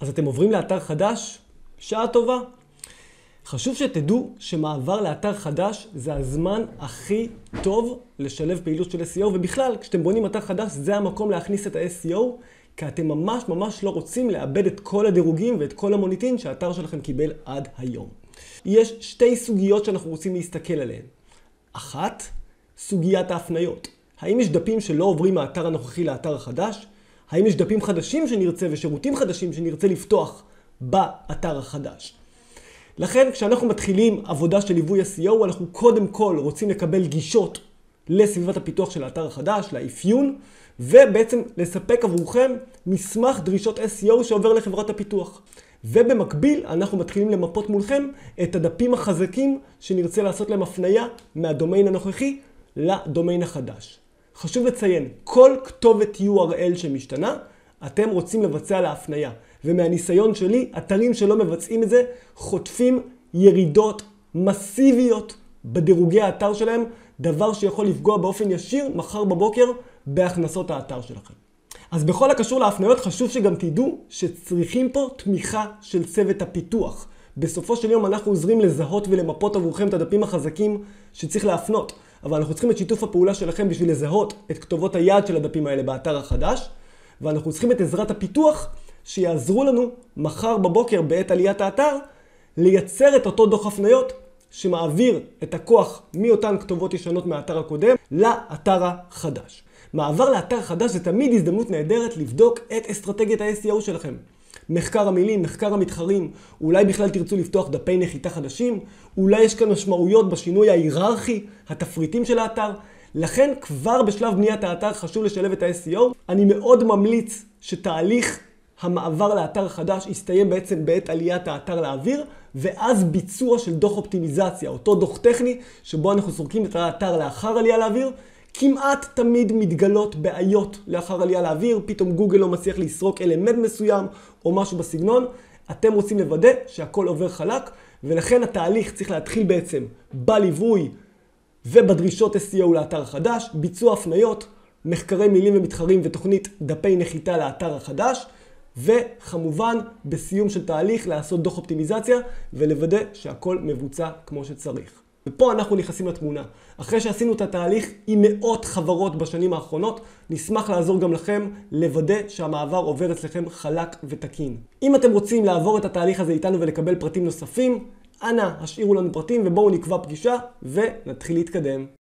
אז אתם עוברים לאתר חדש? שעה טובה. חשוב שתדעו שמעבר לאתר חדש זה הזמן הכי טוב לשלב פעילות של SEO, ובכלל, כשאתם בונים אתר חדש, זה המקום להכניס את ה-SEO, כי אתם ממש ממש לא רוצים לאבד את כל הדירוגים ואת כל המוניטין שהאתר שלכם קיבל עד היום. יש שתי סוגיות שאנחנו רוצים להסתכל עליהן. אחת, סוגיית ההפניות. האם יש דפים שלא עוברים מהאתר הנוכחי לאתר החדש? האם יש דפים חדשים שנרצה ושירותים חדשים שנרצה לפתוח באתר החדש? לכן כשאנחנו מתחילים עבודה של ליווי SEO, אנחנו קודם כל רוצים לקבל גישות לסביבת הפיתוח של האתר החדש, לאפיון, ובעצם לספק עבורכם מסמך דרישות SEO שעובר לחברת הפיתוח. ובמקביל אנחנו מתחילים למפות מולכם את הדפים החזקים שנרצה לעשות להם הפנייה מהדומיין הנוכחי לדומיין החדש. חשוב לציין, כל כתובת URL שמשתנה, אתם רוצים לבצע לה הפנייה. ומהניסיון שלי, אתרים שלא מבצעים את זה, חוטפים ירידות מסיביות בדירוגי האתר שלהם, דבר שיכול לפגוע באופן ישיר מחר בבוקר בהכנסות האתר שלכם. אז בכל הקשור להפניות חשוב שגם תדעו שצריכים פה תמיכה של צוות הפיתוח. בסופו של יום אנחנו עוזרים לזהות ולמפות עבורכם את הדפים החזקים שצריך להפנות. אבל אנחנו צריכים את שיתוף הפעולה שלכם בשביל לזהות את כתובות היעד של הדפים האלה באתר החדש, ואנחנו צריכים את עזרת הפיתוח שיעזרו לנו מחר בבוקר בעת עליית האתר לייצר את אותו דוח הפניות שמעביר את הכוח מאותן כתובות ישנות מהאתר הקודם לאתר החדש. מעבר לאתר חדש זה תמיד הזדמנות נהדרת לבדוק את אסטרטגיית ה-SEO שלכם. מחקר המילים, מחקר המתחרים, אולי בכלל תרצו לפתוח דפי נחיתה חדשים, אולי יש כאן משמעויות בשינוי ההיררכי, התפריטים של האתר. לכן כבר בשלב בניית האתר חשוב לשלב את ה-SEO. אני מאוד ממליץ שתהליך המעבר לאתר החדש יסתיים בעצם בעת עליית האתר לאוויר, ואז ביצוע של דוח אופטימיזציה, אותו דוח טכני, שבו אנחנו סורקים את האתר לאחר עלייה לאוויר. כמעט תמיד מתגלות בעיות לאחר עלייה לאוויר, פתאום גוגל לא מצליח לסרוק אלמנט מסוים או משהו בסגנון. אתם רוצים לוודא שהכל עובר חלק, ולכן התהליך צריך להתחיל בעצם בליווי ובדרישות SEO לאתר החדש, ביצוע הפניות, מחקרי מילים ומתחרים ותוכנית דפי נחיתה לאתר החדש. וכמובן בסיום של תהליך לעשות דוח אופטימיזציה ולוודא שהכל מבוצע כמו שצריך. ופה אנחנו נכנסים לתמונה. אחרי שעשינו את התהליך עם מאות חברות בשנים האחרונות, נשמח לעזור גם לכם לוודא שהמעבר עובר אצלכם חלק ותקין. אם אתם רוצים לעבור את התהליך הזה איתנו ולקבל פרטים נוספים, אנא השאירו לנו פרטים ובואו נקבע פגישה ונתחיל להתקדם.